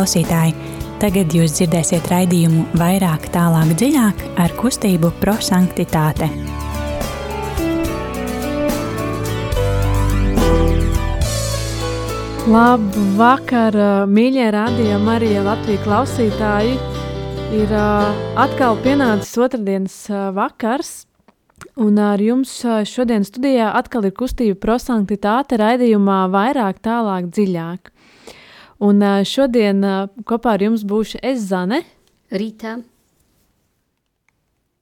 klausītāji! Tagad jūs dzirdēsiet raidījumu vairāk, tālāk, dziļāk ar kustību prosanktitāte. Labu vakar, mīļie radījumi, arī Latvijas klausītāji. Ir atkal pienācis otrdienas vakars, un ar jums šodien studijā atkal ir kustība prosanktitāte raidījumā vairāk, tālāk, dziļāk. Un šodien kopā ar jums būšu es Zane, Rīta,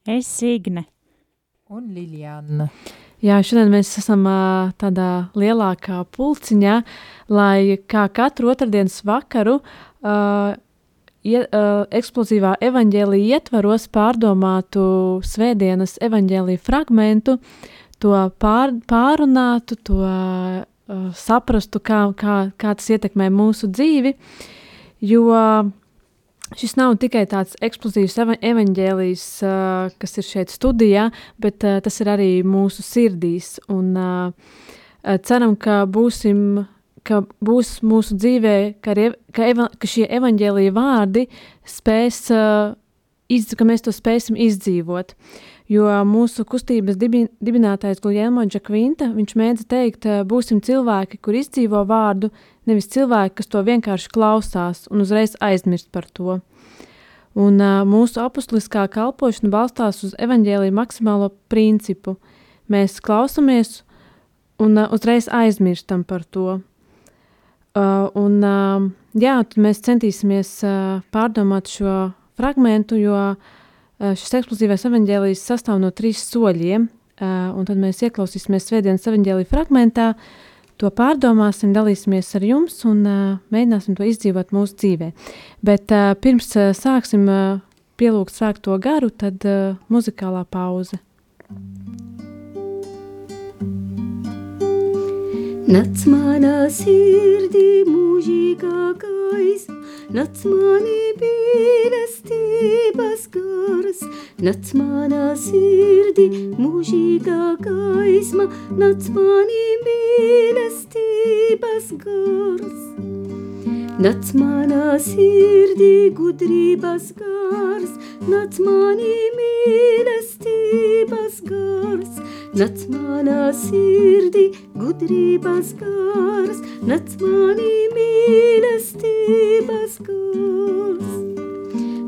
Es Signe. Un Liljana. Jā, šodien mēs esam tādā lielākā pulciņā, lai kā katru otrdienas vakaru uh, ie, uh, eksplozīvā evaņģēlīja ietvaros pārdomātu svētdienas evaņģēlīja fragmentu, to pār, pārunātu, to uh, saprastu, kā, kā, kā tas ietekmē mūsu dzīvi, jo šis nav tikai tāds eksplozīvs eva- evaņģēlijs, uh, kas ir šeit studijā, bet uh, tas ir arī mūsu sirdīs. Un, uh, uh, ceram, ka būsim, ka būs mūsu dzīvē, ka, ar ev- ka, eva, ka šie evaņģēlīja vārdi spēs, uh, iz, ka mēs to spēsim izdzīvot. Jo mūsu kustības dibi, dibinātājs Guillermo Džakvinta, viņš mēdza teikt, uh, būsim cilvēki, kur izdzīvo vārdu, nevis cilvēki, kas to vienkārši klausās un uzreiz aizmirst par to. Un, uh, mūsu apustuliskā kalpošana balstās uz evaņģēlīja maksimālo principu. Mēs klausāmies un uh, uzreiz aizmirstam par to. Un, jā, mēs centīsimies pārdomāt šo fragmentu, jo uh, šis eksplozīvais evaņģēlijs sastāv no trīs soļiem. Uh, un tad mēs ieklausīsimies Svētdienas evaņģēlīja fragmentā, to pārdomāsim, dalīsimies ar jums un uh, mēģināsim to izdzīvot mūsu dzīvē. Bet pirms sāksim pielūgt svēto garu, tad muzikālā pauze. Nāc manā sirdī mūžīgā gaisa, nāc manī mīlestības gars, nāc manā sirdī mūžīgā gaisma, nāc manī mīlestības gars. Nāc manā sirdī gudrības gars, nāc manī mīlestības gars, nāc manā sirdī gudrības gars, nāc manī mīlestības gars.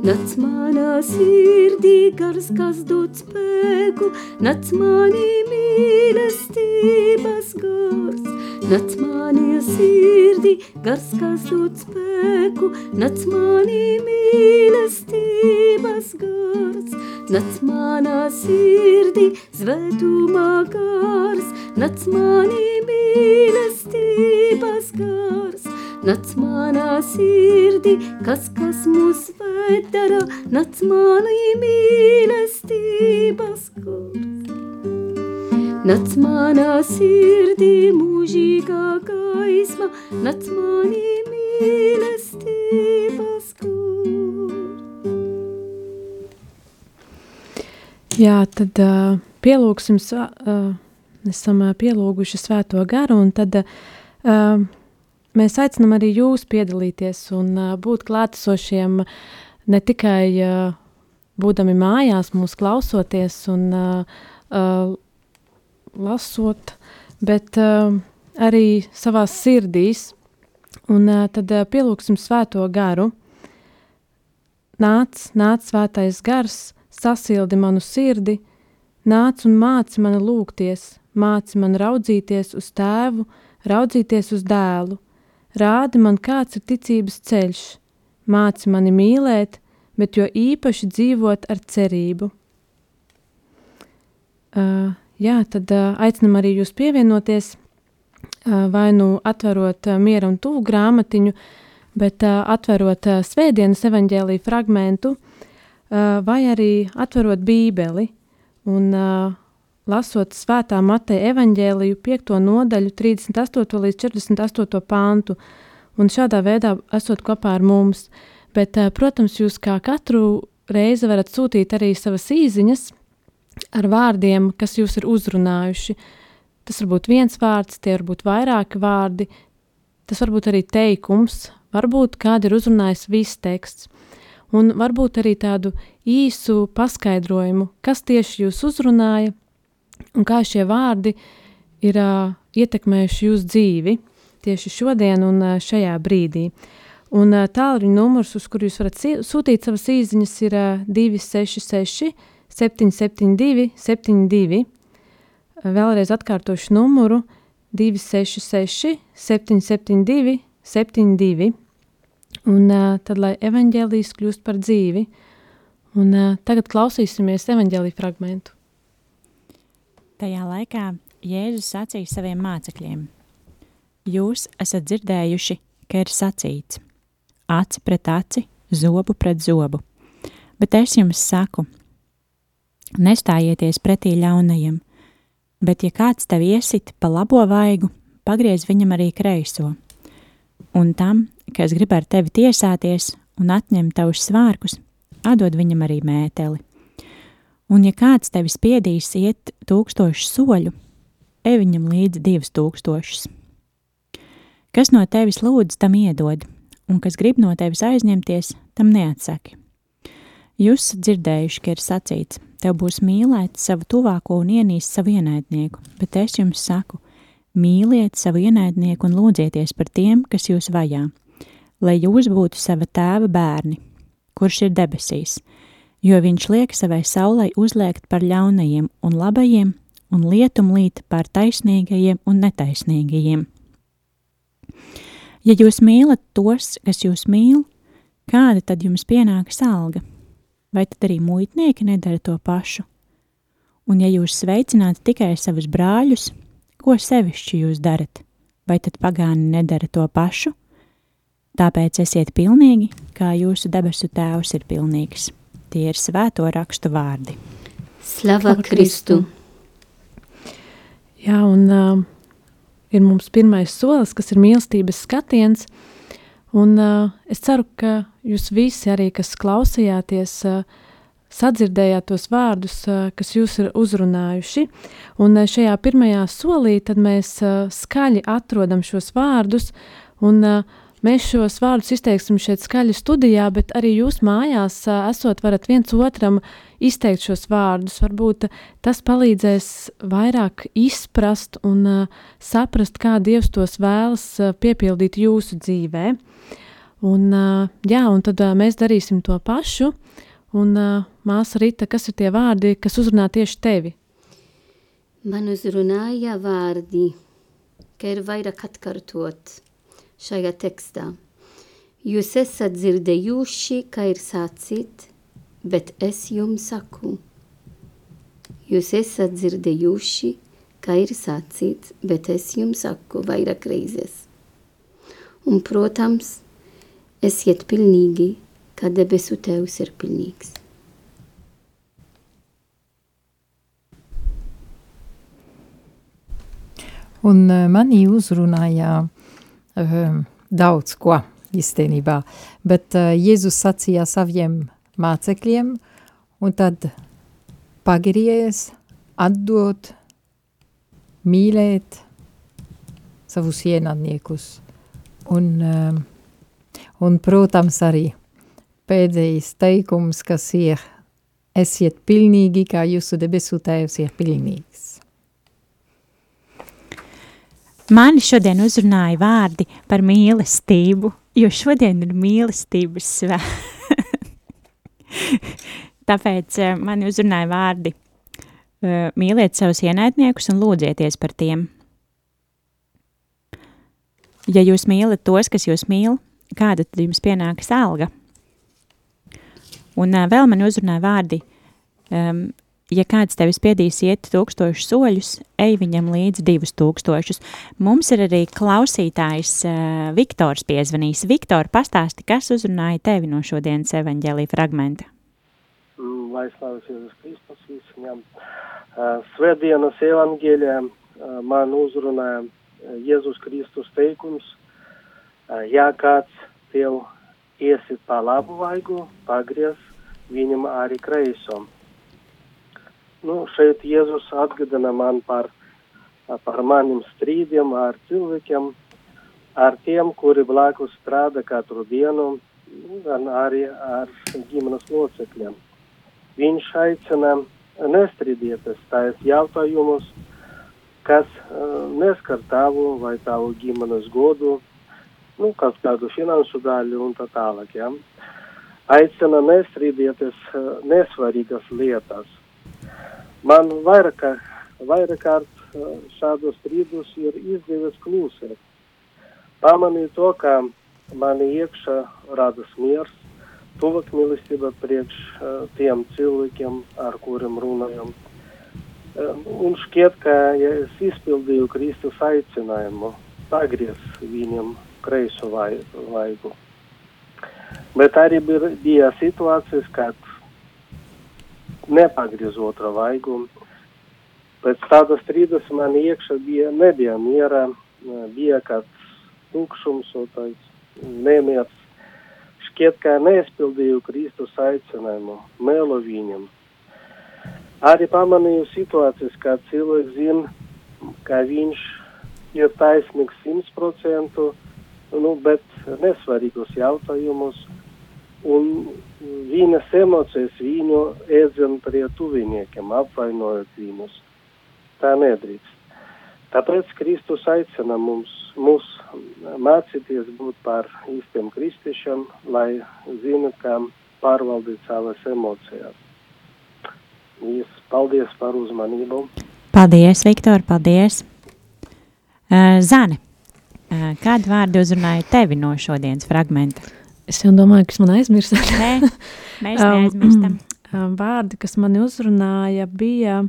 Nāc manā sirdī gars, kas dod spēku, nāc manī mīlestības gars. Nāc manī sirdī gars, kas dod spēku, nāc manī mīlestības gars. Nāc manā sirdī svētumā gars, nāc manī mīlestības gars. Nāc manā sirdī, kas, kas mūs vedara, nāc manī mīlestības gars. Nāc manā sirdī mūžīgā gaisma, nāc manī mīlestības gars. Jā, tad uh, pielūgsim, svā- uh, esam uh, pielūguši svēto garu, un tad uh, mēs aicinām arī jūs piedalīties un uh, būt klātesošiem ne tikai uh, būdami mājās, mūs klausoties un uh, uh, lasot, bet uh, arī savās sirdīs. Un uh, tad uh, pielūgsim svēto garu. Nāc, nāc svētais gars, sasildi manu sirdi, nāc un māci man lūgties, māci man raudzīties uz tēvu, raudzīties uz dēlu, rādi man, kāds ir ticības ceļš, māci mani mīlēt, bet jo īpaši dzīvot ar cerību. Uh, jā, tad uh, aicinam arī jūs pievienoties, uh, vai nu atverot uh, miera un tuvu grāmatiņu, bet uh, atverot uh, svētdienas evaņģēlīju fragmentu, uh, vai arī atverot bībeli un uh, lasot svētā Mateja evaņģēliju 5. nodaļu 38. līdz 48. pantu, un šādā veidā esot kopā ar mums. Bet, uh, protams, jūs kā katru reizi varat sūtīt arī savas īziņas ar vārdiem, kas jūs ir uzrunājuši. Tas var būt viens vārds, tie var būt vairāki vārdi. tas var būt arī teikums, varbūt kāda ir uzrunājis viss teksts, un varbūt arī tādu īsu paskaidrojumu, kas tieši jūs uzrunāja un kā šie vārdi ir uh, ietekmējuši jūsu dzīvi tieši šodien un uh, šajā brīdī. Un uh, tālruņa numurs, uz kuru jūs varat sūtīt savas īsiņas, ir uh, 266, 772, 72. Vēlreiz atkārtošu numuru 266, 772, 72. Un uh, tad, lai evaņģēlijas kļūst par dzīvi, un uh, tagad klausīsimies evaņģēlī fragmentu. Tajā laikā Jēzus sacīja saviem mācekļiem: Jūs esat dzirdējuši, ka ir sacīts: aci pret aci, zobu pret zobu. Bet es jums saku, nestājieties pretī ļaunajam, bet ja kāds tev iesit pa labo vaigu, pagriez viņam arī kreiso. Un tam, kas grib ar tevi tiesāties un atņemt tavus svārkus, atdod viņam arī mēteli. Un ja kāds tevi spiedīs iet tūkstošu soļu, ej viņam līdzi divus tūkstošus. Kas no tevis lūdz, tam iedod, un kas grib no tevis aizņemties, tam neatsaki. Jūs dzirdējuši, ka ir sacīts, tev būs mīlēt savu tuvāko un ienīst savu ienaidnieku, bet es jums saku, mīliet savu ienaidnieku un lūdzieties par tiem, kas jūs vajā, lai jūs būtu sava tēva bērni, kurš ir debesīs, jo viņš liek savai saulei uzliekt par ļaunajiem un labajiem un lietumlīt par taisnīgajiem un netaisnīgajiem. Ja jūs mīlat tos, kas jūs mīl, kāda tad jums pienākas alga? Vai tad arī muitnieki nedara to pašu? Un ja jūs sveicināt tikai savus brāļus, ko sevišķi jūs darat? Vai tad pagāni nedara to pašu? Tāpēc esiet pilnīgi, kā jūsu debesu tēvs ir pilnīgs. Tie ir svēto rakstu vārdi. Slava Kristu! Jā, un uh, ir mums pirmais solis, kas ir mīlestības skatiens. Un uh, es ceru, ka jūs visi arī, kas klausījāties, uh, sadzirdējāt tos vārdus, uh, kas jūs ir uzrunājuši. Un uh, šajā pirmajā solī mēs uh, skaļi atrodam šos vārdus un uh, Mēs šos vārdus izteiksim šeit skaļi studijā, bet arī jūs mājās esot varat viens otram izteikt šos vārdus. Varbūt tas palīdzēs vairāk izprast un saprast, kā Dievs tos vēlas piepildīt jūsu dzīvē. Un, jā, un tad mēs darīsim to pašu. Un, māsa Rita, kas ir tie vārdi, kas uzrunā tieši tevi? Man uzrunāja vārdi, ka ir vairāk atkārtot šajā tekstā. Jūs esat dzirdējuši, ka ir sacīt, bet es jums saku. Jūs esat dzirdējuši, ka ir sacīts, bet es jums saku vairāk reizes. Un, protams, esiet pilnīgi, kā debesu tevs ir pilnīgs. Un uh, manī uzrunāja um, daudz ko īstenībā. Bet uh, Jēzus sacīja saviem mācekļiem, un tad pagries, atdot, mīlēt savus ienaidniekus. Un, um, un, protams, arī pēdējais teikums, kas ir esiet pilnīgi, kā jūsu debesu tēvs ir pilnīgs. Mani šodien uzrunāja vārdi par mīlestību, jo šodien ir mīlestības svētki. Tāpēc uh, mani uzrunāja vārdi uh, mīliet savus ienaidniekus un lūdzieties par tiem. Ja jūs mīlat tos, kas jūs mīl, kāda tad jums pienākas alga? Un uh, vēl man uzrunāja vārdi um, ja kāds tevi spiedīs iet tūkstošus soļus, ej viņam līdz divus tūkstošus. Mums ir arī klausītājs uh, Viktors piezvanījis. Viktor, pastāsti, kas uzrunāja tevi no šodienas evaņģēlī fragmenta? Lai slavēs Jēzus Kristus visiem. Uh, Svētdienas evaņģēļā uh, man uzrunāja Jēzus Kristus teikums, uh, ja kāds tev iesit pa labu vaigu, pagriez viņam arī kreisom nu, šeit Jēzus atgādina man par, par maniem strīdiem ar cilvēkiem, ar tiem, kuri blakus strādā katru dienu, gan arī ar ģimenes locekļiem. Viņš aicina nestrīdieties tais jautājumus, kas uh, neskar tavu vai tavu ģimenes godu, nu, kaut kādu finanšu daļu un tā tālāk. Ja? Aicina nestrīdieties uh, nesvarīgas lietas. Man vairāk, vairāk kārt uh, šādus strīdus ir izdevies klusēt. Pamanīju to, ka mani iekšā radas miers, tuvāk mīlestība priekš uh, tiem cilvēkiem, ar kuriem runājam. Um, un šķiet, ka ja es izpildīju Kristus aicinājumu, pagriez viņam kreiso vaigu. Bet arī bija situācijas, kad nepagriez otru vaigu. Pēc tāda strīdas man iekšā bija, nebija miera, bija kāds tukšums, nemiers. Šķiet, ka neizpildīju Kristus aicinājumu, melo viņam. Arī pamanīju situācijas, kad cilvēks zina, ka viņš ir taisnīgs simt procentu, nu, bet nesvarīgus jautājumus, un viņas emocijas viņu ēdzina pie tuviniekiem, apvainojot viņus. Tā nedrīkst. Tāpēc Kristus aicina mums, mūs mācīties būt par īstiem kristiešiem, lai zinu, kā pārvaldīt savas emocijas. Yes, paldies par uzmanību. Paldies, Viktor, paldies. Uh, Zane, uh, kādu vārdu uzrunāja tevi no šodienas fragmenta? Es jau domāju, kas man aizmirst. Nē, mēs neaizmirstam. Um, vārdi, kas mani uzrunāja, bija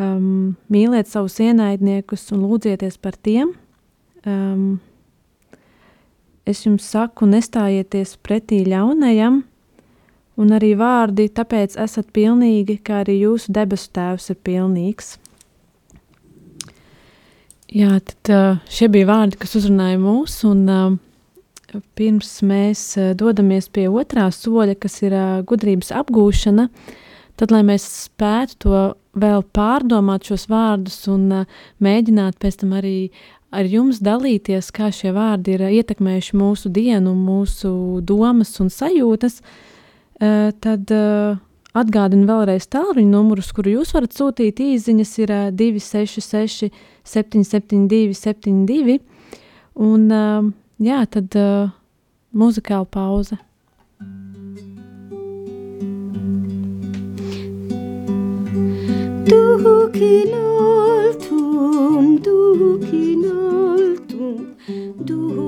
um, mīliet savus ienaidniekus un lūdzieties par tiem. Um, es jums saku, nestājieties pretī ļaunajam, un arī vārdi, tāpēc esat pilnīgi, kā arī jūsu debesu tēvs ir pilnīgs. Jā, tad šie bija vārdi, kas uzrunāja mūs, un pirms mēs uh, dodamies pie otrā soļa, kas ir gudrības apgūšana, tad, lai mēs spētu to vēl pārdomāt šos vārdus un mēģināt pēc tam arī ar jums dalīties, kā šie vārdi ir ietekmējuši mūsu dienu, mūsu domas un sajūtas, tad atgādinu vēlreiz tālruņa numurus, kuru jūs varat sūtīt īsiņas, ir 266, 772, 72. Un jā, tad muzikāla pauze. Duhukin altum, duhukin altum, duhukin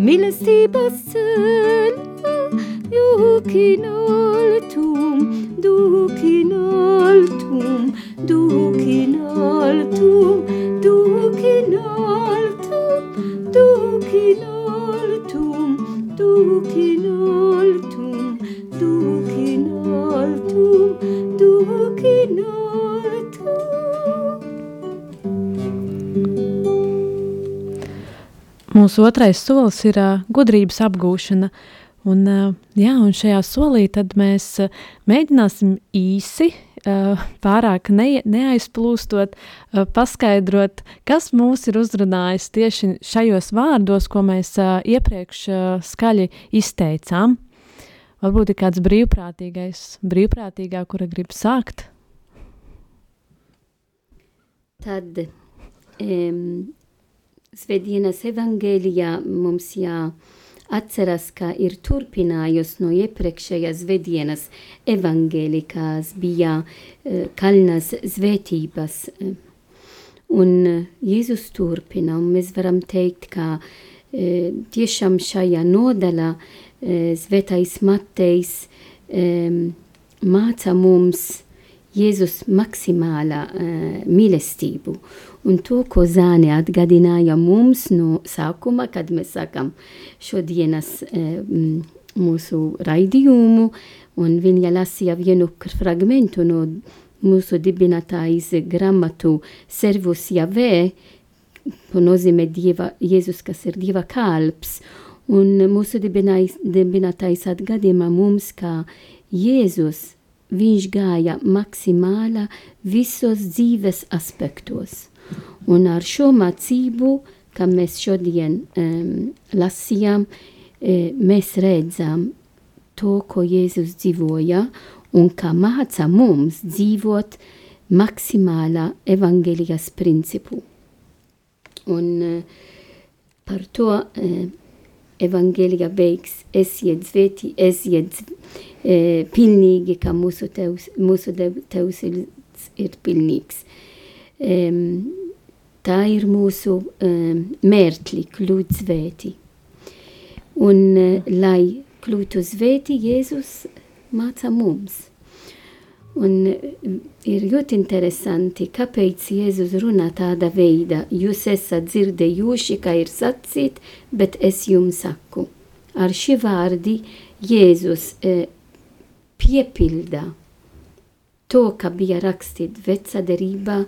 mīlestības ceļu, jūkinoltum, dukinoltum, dukinoltum. Mūsu otrais solis ir uh, gudrības apgūšana. Un, uh, jā, un šajā solī mēs uh, mēģināsim īsi pārāk ne, neaizplūstot, paskaidrot, kas mūs ir uzrunājis tieši šajos vārdos, ko mēs iepriekš skaļi izteicām. Varbūt ir kāds brīvprātīgais, brīvprātīgā, kura grib sākt. Tad um, Svētdienas evangēlijā mums jāatceras, ka ir turpinājusi no iepriekšējās Svētdienas evangēli, kas bija uh, kalnas svētības. Un uh, Jēzus turpina, un mēs varam teikt, ka uh, tiešām šajā nodaļā Svētais Matejs um, māca mums Jēzus maksimālā uh, mīlestību. Un to, ko Zāne atgādināja mums no sākuma, kad mēs sākam šodienas e, mūsu raidījumu, un viņa lasīja vienu fragmentu no mūsu dibinātājas grāmatu Servus Javē, ko nozīmē Dieva, Jēzus, kas ir Dieva kalps, un mūsu dibinātājs atgādina mums, ka Jēzus viņš gāja maksimāla visos dzīves aspektos. Un ar šo mācību, kā mēs šodien um, lasījām, e, mēs redzam to, ko Jēzus dzīvoja un kā māca mums dzīvot maksimālā evangelijas principu. Un uh, par to uh, evangelija beigs esiet svēti, esiet uh, pilnīgi, kā mūsu tevs, mūsu tevs ir, ir pilnīgs. Um, tā ir mūsu um, mērķi, kļūt svēti. Un, uh, lai kļūtu svēti, Jēzus māca mums. Un uh, ir ļoti interesanti, kāpēc Jēzus runā tāda veida. Jūs esat dzirdējuši, ka ir sacīt, bet es jums saku. Ar šī vārdi Jēzus e, piepilda to, ka bija rakstīt vecā derībā,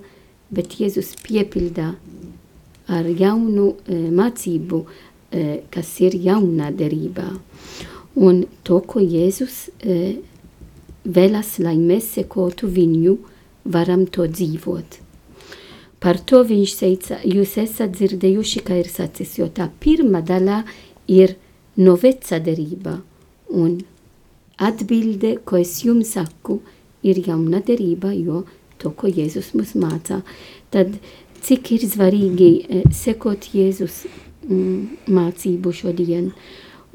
bet Jēzus piepildā ar jaunu e, mācību, e, kas ir jaunā derībā. Un to, ko Jēzus e, vēlas, lai mēs sekotu viņu, varam to dzīvot. Par to viņš teica, jūs esat dzirdējuši, ka ir sacis, jo tā pirmā daļa ir no vecā derība, un atbilde, ko es jums saku, ir jauna derība, jo to, ko Jēzus mums mācā. Tad cik ir svarīgi eh, sekot Jēzus mm, mācību šodien.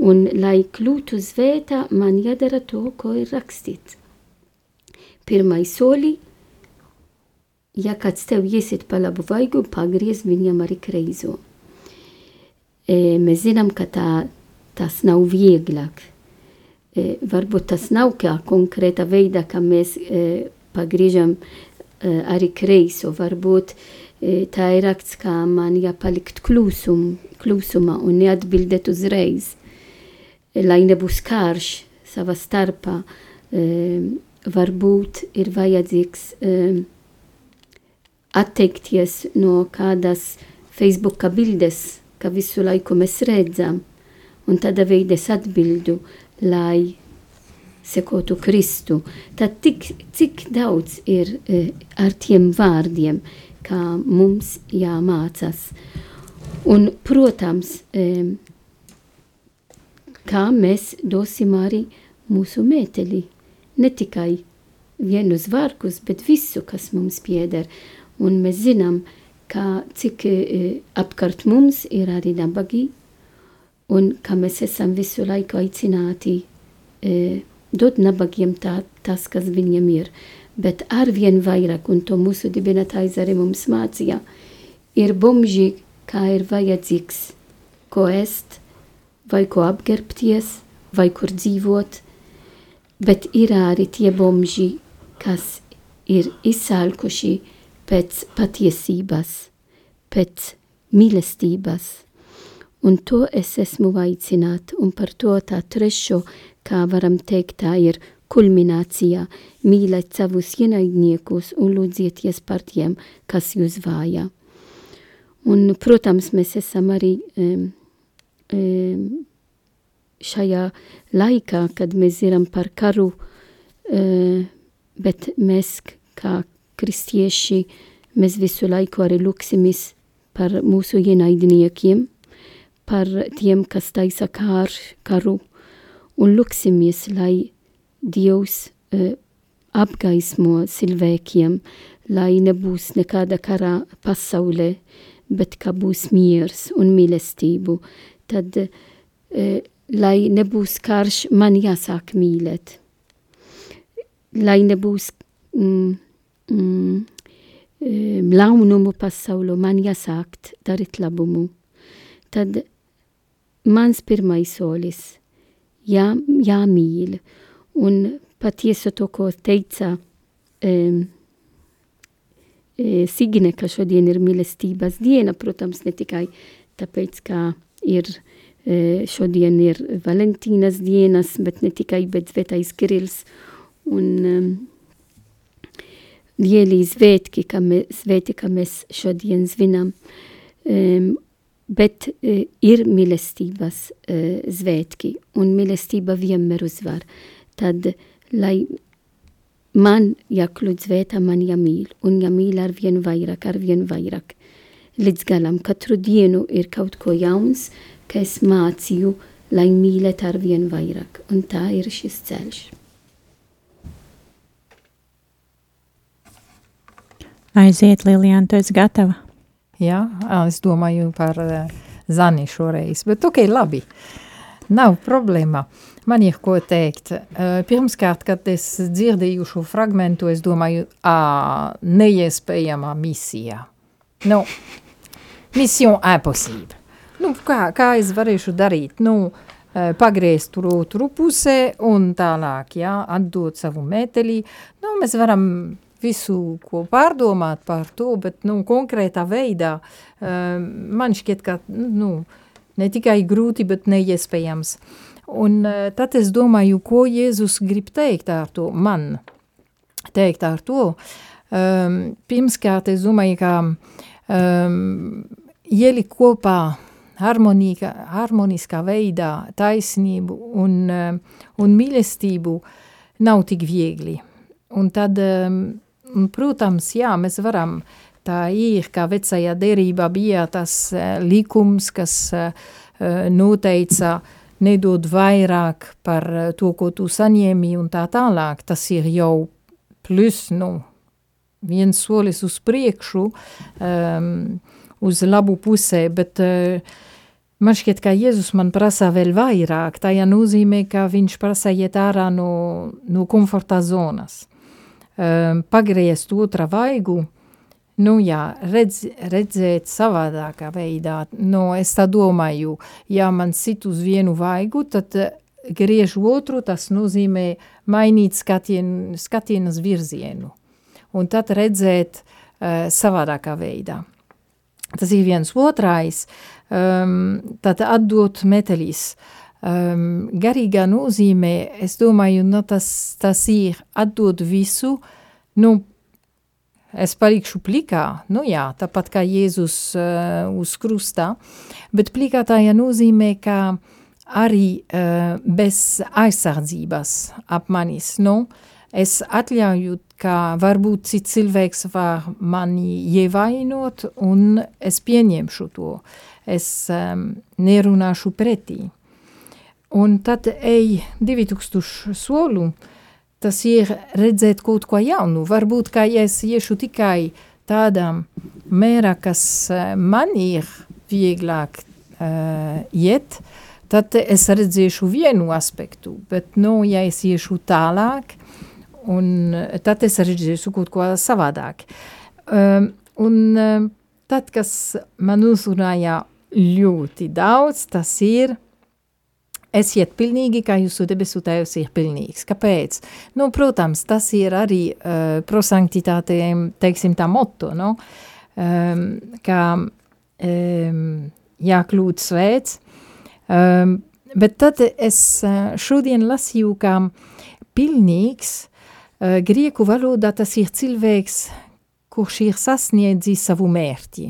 Un, lai kļūtu svētā, man jādara to, ko ir rakstīts. Pirmais soli, ja kāds tev iesit pa labu vaigu, pagriez viņam arī kreizo. E, mēs zinām, ka tā, tas nav vieglāk. E, varbūt tas nav kā konkrēta veidā, ka mēs e, pagriežam Eh, arī kreiso. Varbūt eh, tā ir raksts, kā man jāpalikt klusum, klusumā un neatbildēt uzreiz, eh, lai nebūs karš savā starpā. Varbūt ir vajadzīgs atteikties no kādas Facebook bildes, ka visu laiku mēs redzam, un tādā veidā es atbildu, lai sekotu Kristu, tad tik, cik daudz ir e, ar tiem vārdiem, kā mums jāmācās. Un, protams, e, kā mēs dosim arī mūsu mēteli, ne tikai vienus vārkus, bet visu, kas mums pieder. Un mēs zinām, ka cik e, apkārt mums ir arī nabagi, un ka mēs esam visu laiku aicināti e, dot nabagiem tā, tas, kas viņiem ir. Bet arvien vairāk, un to mūsu dibinātājs arī mums mācīja, ir bomži, kā ir vajadzīgs, ko ēst, vai ko apgerbties, vai kur dzīvot, bet ir arī tie bomži, kas ir izsalkuši pēc patiesības, pēc mīlestības. Un to es esmu aicināta, un par to tā trešo kā varam teikt, tā ir kulminācija. Mīliet savus ienaidniekus un lūdzieties par tiem, kas jūs vāja. Un, protams, mēs esam arī um, um, šajā laikā, kad mēs zinām par karu, uh, bet mēs kā kristieši, mēs visu laiku arī lūksimies par mūsu ienaidniekiem, par tiem, kas taisa kār, karu, un lūksimies, lai Dievs uh, apgaismo cilvēkiem, lai nebūs nekāda kara pasaulē, bet ka būs miers un mīlestību. Tad, uh, lai nebūs karš, man jāsāk mīlēt. Lai nebūs mm, mm, launumu pasaulu, man jāsākt darīt labumu. Tad mans pirmais solis jā, jāmīl. Un patiesi to, ko teica um, Signe, ka šodien ir mīlestības diena, protams, ne tikai tāpēc, ka ir šodien ir Valentīnas dienas, bet ne tikai, bet Svētais Kirils un um, lieli svētki, ka mēs, svēti, ka mēs šodien svinam. Um, bet uh, ir mīlestības uh, svētki, un mīlestība vienmēr uzvar. Tad, lai man jākļūt svētā, man jāmīl, un jāmīl ar vien vairāk, ar vien vairāk. Līdz galam katru dienu ir kaut ko jauns, ka es mācīju, lai mīlēt ar vien vairāk, un tā ir šis ceļš. Aiziet, Lilijāna, tu esi gatava? Jā, es domāju par uh, Zani šoreiz, bet ok, labi. Nav problēma. Man ir ko teikt. Uh, pirmkārt, kad es dzirdēju šo fragmentu, es domāju, ā, neiespējama misija. Nu, mission impossible. Nu, kā, kā es varēšu darīt? Nu, uh, pagriezt tur otru pusē un tālāk, jā, atdot savu mēteli. Nu, mēs varam visu, ko pārdomāt par to, bet nu, konkrētā veidā uh, man šķiet, ka nu, ne tikai grūti, bet neiespējams. Un uh, tad es domāju, ko Jēzus grib teikt ar to man, teikt ar to. Um, pirmkārt, es domāju, ka um, ielikt kopā harmonīga, harmoniskā veidā taisnību un, uh, un mīlestību nav tik viegli. Un tad um, Un, protams, jā, mēs varam, tā ir, kā vecajā derībā bija tas uh, likums, kas noteica nedod vairāk par to, ko tu saņēmi un tā tālāk. Tas ir jau plus, nu, viens solis uz priekšu, um, uz labu pusē, bet uh, man šķiet, ka Jēzus man prasa vēl vairāk. Tajā nozīmē, ka viņš prasa iet ārā no, no komforta zonas um, pagriezt otra vaigu, nu jā, redz, redzēt savādākā veidā. Nu, es tā domāju, ja man sit uz vienu vaigu, tad uh, griež otru, tas nozīmē mainīt skatien, skatienas virzienu. Un tad redzēt uh, savādākā veidā. Tas ir viens otrais, um, tad atdot metelis. Uh, um, garīgā nozīmē, es domāju, nu, tas, tas ir atdot visu, nu, es palikšu plikā, nu jā, tāpat kā Jēzus uh, uz krustā, bet plikā tajā nozīmē, ka arī uh, bez aizsardzības ap manis, nu, es atļauju, ka varbūt cits cilvēks var mani ievainot, un es pieņemšu to. Es um, nerunāšu pretī. Un tad ej 2000 solu, tas ir redzēt kaut ko jaunu. Varbūt, ka es iešu tikai tādām mērā, kas eh, man ir vieglāk uh, iet, tad es redzēšu vienu aspektu, bet, nu, ja es iešu tālāk, un tad es redzēšu kaut ko savādāk. Um, un um, tad, kas man uzrunāja ļoti daudz, tas ir Esiet pilnīgi, kā jūsu debesu tēvs ir pilnīgs. Kāpēc? Nu, protams, tas ir arī uh, prosanktitāte, teiksim, tā moto, no? um, kā um, jākļūt svēts. Um, bet tad es uh, šodien lasīju, ka pilnīgs uh, grieku valodā tas ir cilvēks, kurš ir sasniedzis savu mērķi.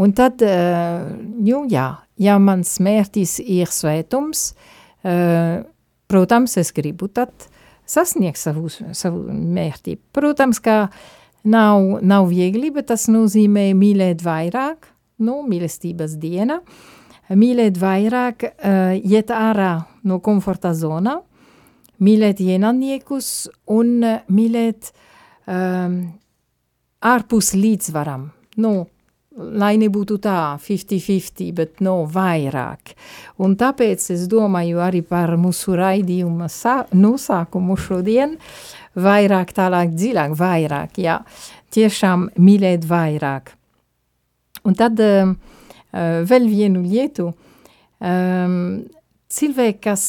Un tad, uh, nu jā, ja mans mērķis ir svētums, uh, protams, es gribu tad sasniegt savu, savu mērķi. Protams, ka nav, nav viegli, bet tas nozīmē mīlēt vairāk, nu, mīlestības diena, mīlēt vairāk, uh, iet ārā no komforta zonā, mīlēt ienaidniekus un mīlēt um, ārpus līdzvaram. Nu, lai nebūtu tā 50-50, bet no vairāk. Un tāpēc es domāju arī par mūsu raidījuma nosākumu šodien, vairāk, tālāk, dziļāk, vairāk, jā, tiešām mīlēt vairāk. Un tad uh, vēl vienu lietu, um, cilvēki, kas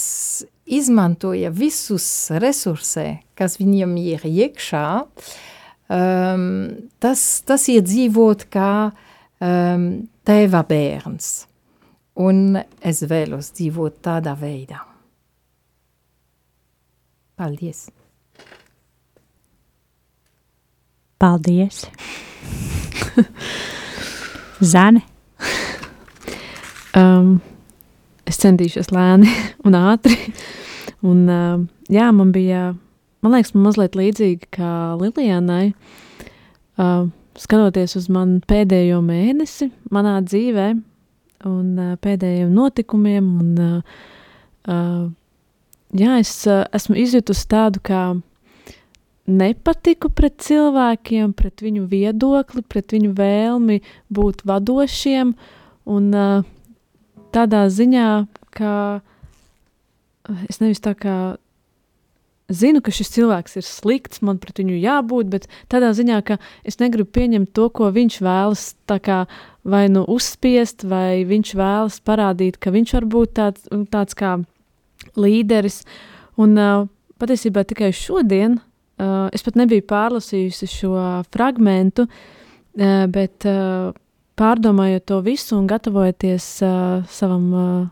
izmantoja visus resursus, kas viņiem ir iekšā, um, tas, tas iedzīvot kā uh, um, tēva bērns. Un es vēlos dzīvot tādā veidā. Paldies! Paldies! Zane! Um, es centīšos lēni un ātri. Un, uh, jā, man bija, man liekas, man mazliet līdzīgi kā Lilianai. Uh, skatoties uz manu pēdējo mēnesi, manā dzīvē, un uh, pēdējiem notikumiem, un uh, jā, es uh, esmu izjutusi tādu kā nepatiku pret cilvēkiem, pret viņu viedokli, pret viņu vēlmi būt vadošiem, un uh, tādā ziņā, ka es nevis tā kā zinu, ka šis cilvēks ir slikts, man pret viņu jābūt, bet tādā ziņā, ka es negribu pieņemt to, ko viņš vēlas, kā, vai nu uzspiest, vai viņš vēlas parādīt, ka viņš var būt tāds, tāds kā līderis. Un uh, patiesībā tikai šodien uh, es pat nebiju pārlasījusi šo fragmentu, uh, bet uh, pārdomājot to visu un gatavojoties uh, savam uh,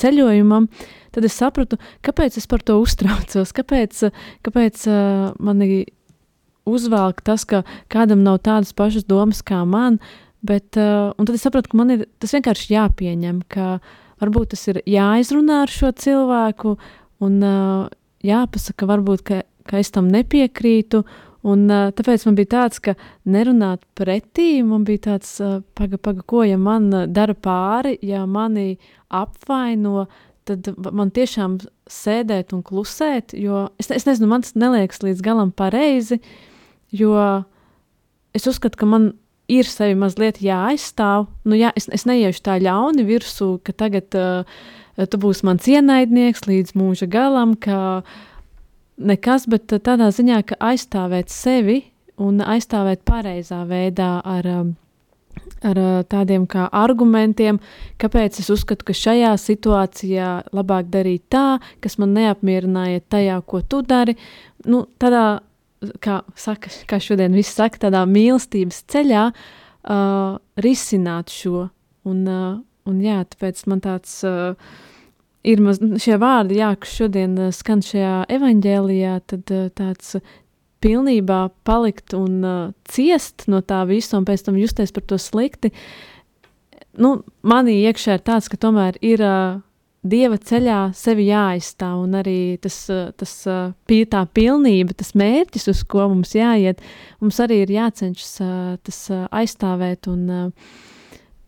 ceļojumam, tad es sapratu, kāpēc es par to uztraucos, kāpēc, kāpēc mani uzvelk tas, ka kādam nav tādas pašas domas kā man, bet uh, tad es sapratu, ka man ir tas vienkārši jāpieņem, ka varbūt tas ir jāizrunā ar šo cilvēku un jāpasaka, varbūt, ka, ka es tam nepiekrītu, Un, uh, tāpēc man bija tāds, ka nerunāt pretī, man bija tāds, uh, paga, paga, ko ja man dara pāri, ja mani apvaino, tad man tiešām sēdēt un klusēt, jo es, es nezinu, man tas neliekas līdz galam pareizi, jo es uzskatu, ka man ir sevi mazliet jāaizstāv. Nu, jā, es, es neiešu tā ļauni virsū, ka tagad uh, tu būsi mans ienaidnieks līdz mūža galam, ka nekas, bet tādā ziņā, ka aizstāvēt sevi un aizstāvēt pareizā veidā ar um, ar tādiem kā argumentiem, kāpēc es uzskatu, ka šajā situācijā labāk darīt tā, kas man neapmierināja tajā, ko tu dari. Nu, tādā, kā, saka, kā šodien viss saka, tādā mīlestības ceļā uh, risināt šo. Un, uh, un jā, tāpēc man tāds uh, ir maz, šie vārdi, jā, kas šodien uh, skan šajā evaņģēlijā, tad uh, tāds pilnībā palikt un uh, ciest no tā visa, un pēc tam justies par to slikti. Nu, manī iekšā ir tāds, ka tomēr ir dieva ceļā sevi jāaizstāv, un arī tas, tas tā pilnība, tas mērķis, uz ko mums jāiet, mums arī ir jācenšas tas aizstāvēt un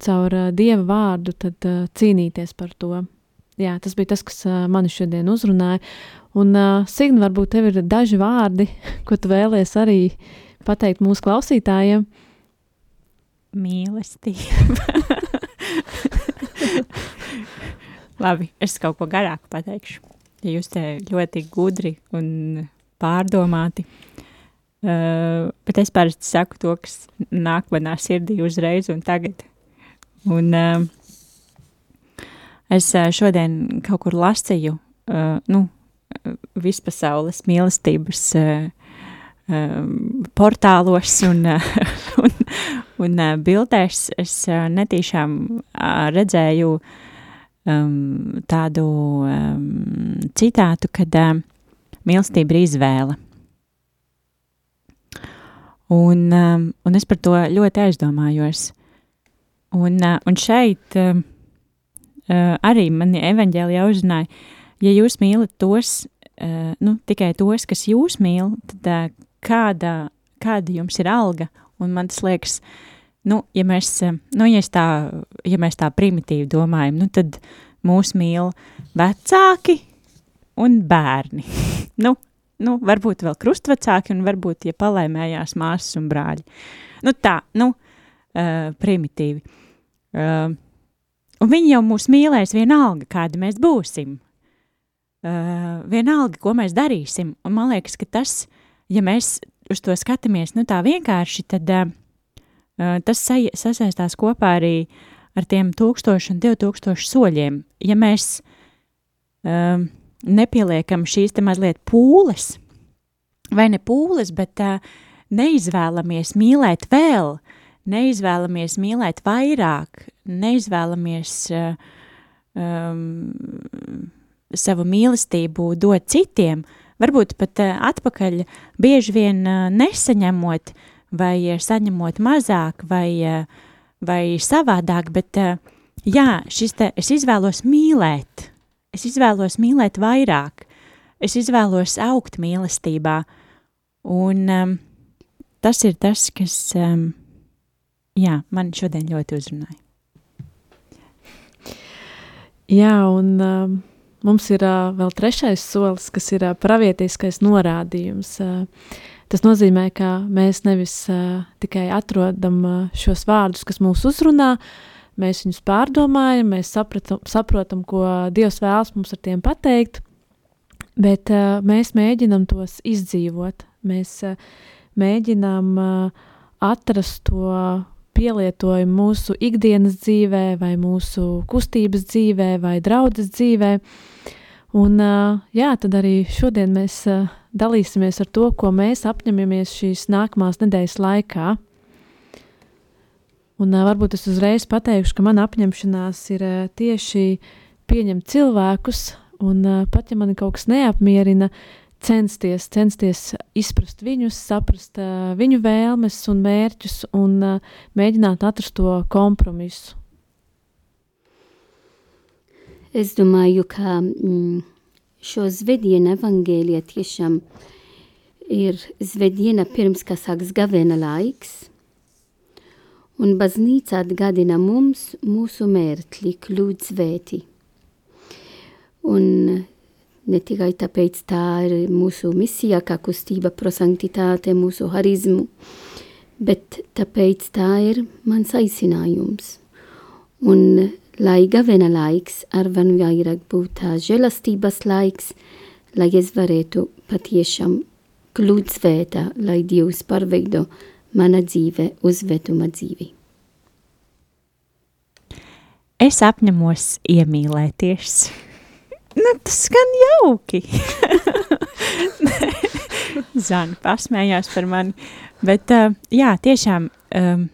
caur dieva vārdu tad, cīnīties par to. Jā, tas bija tas, kas mani šodien uzrunāja. Un, uh, Signa, varbūt tev ir daži vārdi, ko tu vēlies arī pateikt mūsu klausītājiem. Mīlestība. Labi, es kaut ko garāku pateikšu. Ja jūs te ļoti gudri un pārdomāti. Uh, bet es parasti saku to, kas nāk manā sirdī uzreiz un tagad. Un, uh, es šodien kaut kur lasīju, nu, vispasaules mīlestības portālos un, un, un bildēs es netīšām redzēju tādu citātu, kad mīlestība ir izvēle. Un, un es par to ļoti aizdomājos. Un, un šeit arī mani evaņģēlijā uzrunāja, ja jūs mīlat tos, uh, nu, tikai tos, kas jūs mīl, tad uh, kāda, kāda jums ir alga? Un man tas liekas, nu, ja mēs, nu, ja tā, ja mēs tā primitīvi domājam, nu, tad mūs mīl vecāki un bērni. nu, nu, varbūt vēl krustvecāki un varbūt, ja palaimējās māsas un brāļi. Nu, tā, nu, uh, primitīvi. Uh, un viņi jau mūs mīlēs vienalga, kādi mēs būsim. Uh, vienalga, ko mēs darīsim. Un man liekas, ka tas, ja mēs uz to skatāmies nu, tā vienkārši, tad uh, tas sa sasaistās kopā arī ar tiem tūkstošu un divu tūkstošu soļiem. Ja mēs uh, nepieliekam šīs te mazliet pūles, vai ne pūles, bet uh, neizvēlamies mīlēt vēl, neizvēlamies mīlēt vairāk, neizvēlamies uh, um, savu mīlestību dot citiem, varbūt pat uh, atpakaļ bieži vien uh, nesaņemot vai uh, saņemot mazāk vai, uh, vai savādāk, bet uh, jā, šis te es izvēlos mīlēt, es izvēlos mīlēt vairāk, es izvēlos augt mīlestībā, un um, tas ir tas, kas, um, jā, man šodien ļoti uzrunāja. Jā, un um, Mums ir uh, vēl trešais solis, kas ir uh, pravietiskais norādījums. Uh, tas nozīmē, ka mēs nevis uh, tikai atrodam uh, šos vārdus, kas mūs uzrunā, mēs viņus pārdomājam, mēs sapratam, saprotam, ko Dievs vēlas mums ar tiem pateikt, bet uh, mēs mēģinam tos izdzīvot. Mēs uh, mēģinām uh, atrast to pielietojumu mūsu ikdienas dzīvē, vai mūsu kustības dzīvē, vai draudzes dzīvē. Un, jā, tad arī šodien mēs dalīsimies ar to, ko mēs apņemamies šīs nākamās nedēļas laikā. Un varbūt es uzreiz pateikšu, ka mana apņemšanās ir tieši pieņemt cilvēkus, un pat ja mani kaut kas neapmierina, censties, censties izprast viņus, saprast uh, viņu vēlmes un mērķus un uh, mēģināt atrast to kompromisu. Es domāju, ka mm, šo zvēdienu evangēlija tiešām ir zvēdiena pirms, kā sāks gavena laiks, un baznīca atgādina mums mūsu mērķi kļūt zvēti. Un ne tikai tāpēc tā ir mūsu misija, kā kustība prosanktitāte, mūsu harizmu, bet tāpēc tā ir mans aicinājums. Un lai gavena laiks arvan vairāk būtu tā žēlastības laiks, lai es varētu patiešām kļūt svētā, lai Dievs pārveido mana dzīve uz svētuma dzīvi. Es apņemos iemīlēties. Nu, tas skan jauki. Zana pasmējās par mani. Bet, uh, jā, tiešām, um,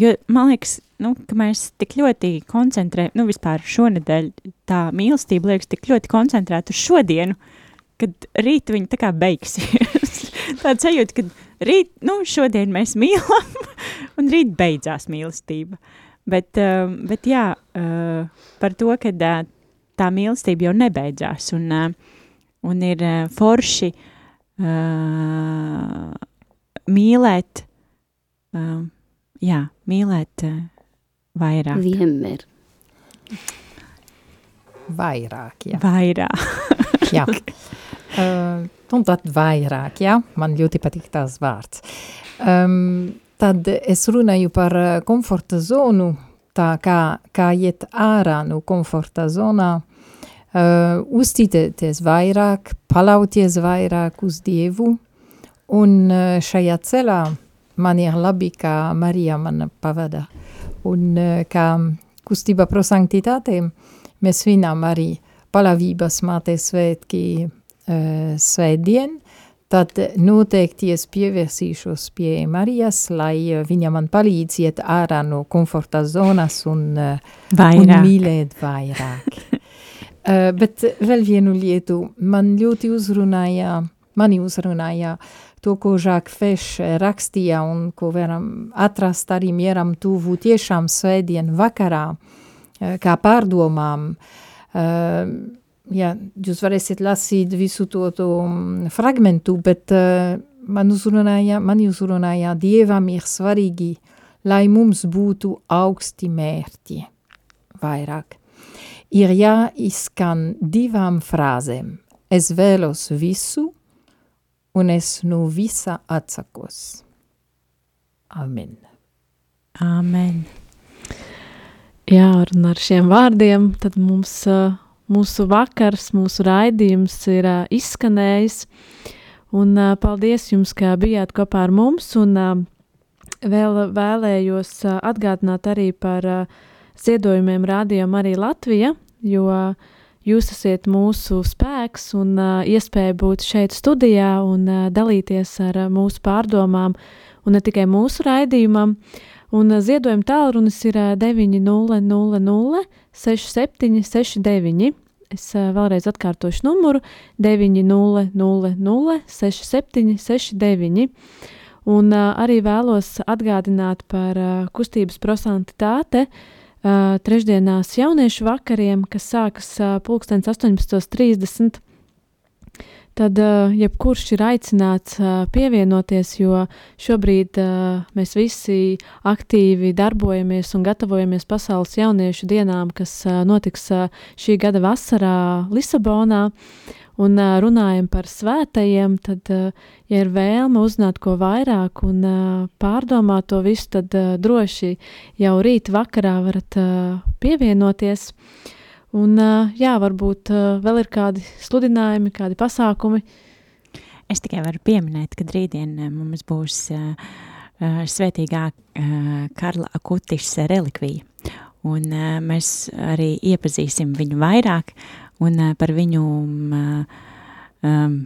jo man liekas, nu, ka mēs tik ļoti koncentrējam, nu, vispār šonedēļ tā mīlestība liekas tik ļoti koncentrēta uz šodienu, kad rīt viņa tā kā beigsies. Tāds sajūta, ka rīt, nu, šodien mēs mīlam, un rīt beidzās mīlestība. Bet, uh, bet jā, uh, par to, ka uh, tā mīlestība jau nebeidzās, un, uh, un ir uh, forši uh, mīlēt, uh, jā, mīlēt uh, vairāk. Vienmēr. Vairāk, jā. Vairāk. jā. Uh, un tad vairāk, jā, man ļoti patīk tās vārds. Um, tad es runāju par komforta zonu, tā kā, kā iet ārā no komforta zonā, uh, uzticēties vairāk, palauties vairāk uz Dievu, un uh, šajā ceļā man ir labi, kā Marija man pavada, un uh, kā kustība pro sanktitātēm mēs svinām arī palavības mātes svētki uh, svētdien, tad noteikti es pievērsīšos pie Marijas, lai eh, viņa man palīdz iet ārā no komforta zonas un, eh, vairāk. un mīlēt vairāk. uh, bet vēl vienu lietu man ļoti uzrunāja, mani uzrunāja to, ko Žāk Feš rakstīja un ko varam atrast arī mieram tuvu tiešām svētdien vakarā, uh, kā pārdomām. Uh, jā, jūs varēsiet lasīt visu to, to mm, fragmentu, bet uh, man uzrunāja, man uzrunāja, Dievam ir svarīgi, lai mums būtu augsti mērķi vairāk. Ir jāizskan divām frāzēm. Es vēlos visu, un es no visa atsakos. Amen. Amen. Jā, un ar šiem vārdiem tad mums, uh, mūsu vakars, mūsu raidījums ir uh, izskanējis. Un uh, paldies jums, ka bijāt kopā ar mums. Un uh, vēl vēlējos uh, atgādināt arī par uh, ziedojumiem rādījumam arī Latvija, jo uh, jūs esat mūsu spēks un uh, iespēja būt šeit studijā un uh, dalīties ar uh, mūsu pārdomām un ne tikai mūsu raidījumam. Un uh, ziedojuma tālrunis ir uh, 900 6769. Es uh, vēlreiz atkārtošu numuru 900 6769. Un uh, arī vēlos atgādināt par uh, kustības prosantitāte trešdienās jauniešu vakariem, kas sākas pulkstens 18.30 tad uh, jebkurš ir aicināts uh, pievienoties, jo šobrīd uh, mēs visi aktīvi darbojamies un gatavojamies pasaules jauniešu dienām, kas uh, notiks uh, šī gada vasarā Lisabonā. Un uh, runājam par svētajiem, tad, uh, ja ir vēlme uzzināt ko vairāk un uh, pārdomāt to visu, tad uh, droši jau rīt vakarā varat uh, pievienoties. Uh, Un, jā, varbūt vēl ir kādi sludinājumi, kādi pasākumi. Es tikai varu pieminēt, ka rītdien mums būs uh, svētīgā uh, Karla Akutis relikvija. Un uh, mēs arī iepazīsim viņu vairāk un uh, par viņu uh, um,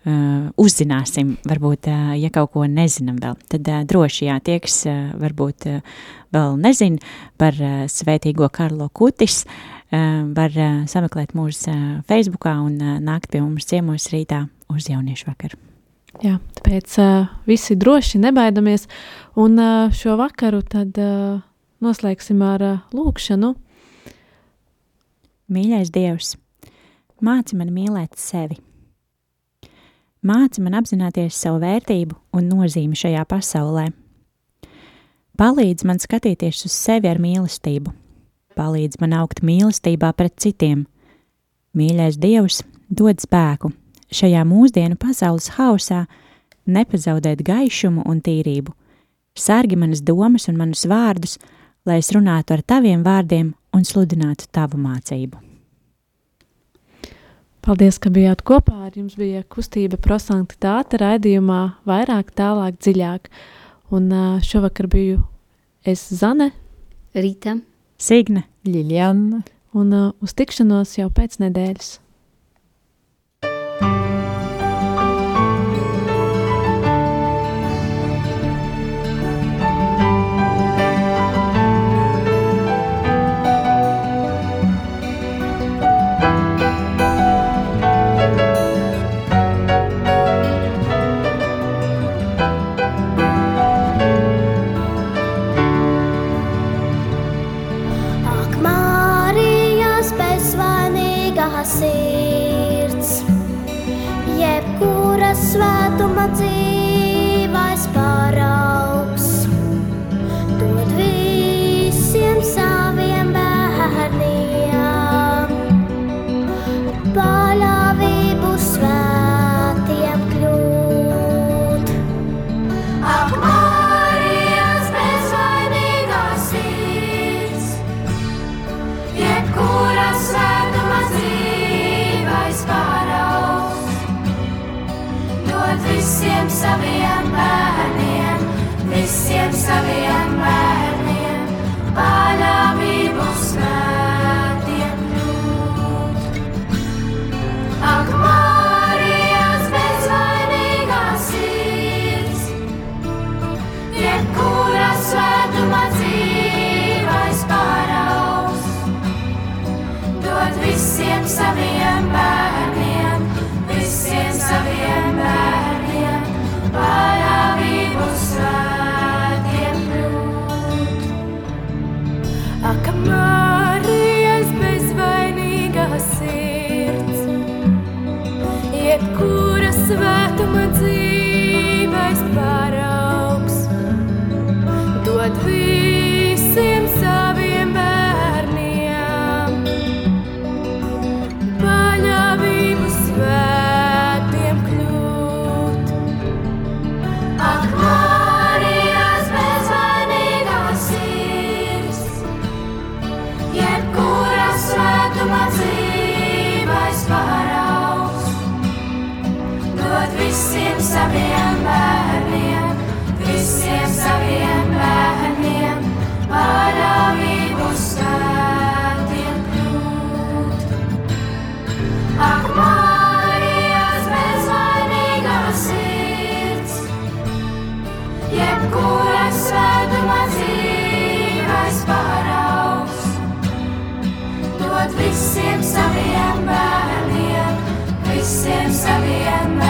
Uh, uzzināsim, varbūt, uh, ja kaut ko nezinām vēl, tad uh, droši jā, tie, kas varbūt vēl nezin par svētīgo Karlo Kutis, uh, Eh, var eh, sameklēt mūsu eh, Facebookā un nākt pie mums ciemos rītā uz jauniešu vakaru. Jā, tāpēc visi droši nebaidamies, un šo vakaru tad noslēgsim ar lūkšanu. Mīļais Dievs, māci man mīlēt sevi. Māci man apzināties savu vērtību un nozīmi šajā pasaulē. Palīdz man skatīties uz sevi ar mīlestību palīdz man augt mīlestībā pret citiem. Mīļais Dievs, dod spēku šajā mūsdienu pasaules hausā, nepazaudēt gaišumu un tīrību. Sārgi manas domas un manus vārdus, lai es runātu ar taviem vārdiem un sludinātu tavu mācību. Paldies, ka bijāt kopā. Ar jums bija kustība prosanktitāte raidījumā vairāk, tālāk, dziļāk. Un šovakar biju es Zane. Rīta. Signe, Liljana un uh, uz tikšanos jau pēc nedēļas. jebkuras svētuma dzīves paraugs. Dod visiem saviem bērniem, visiem saviem bērniem.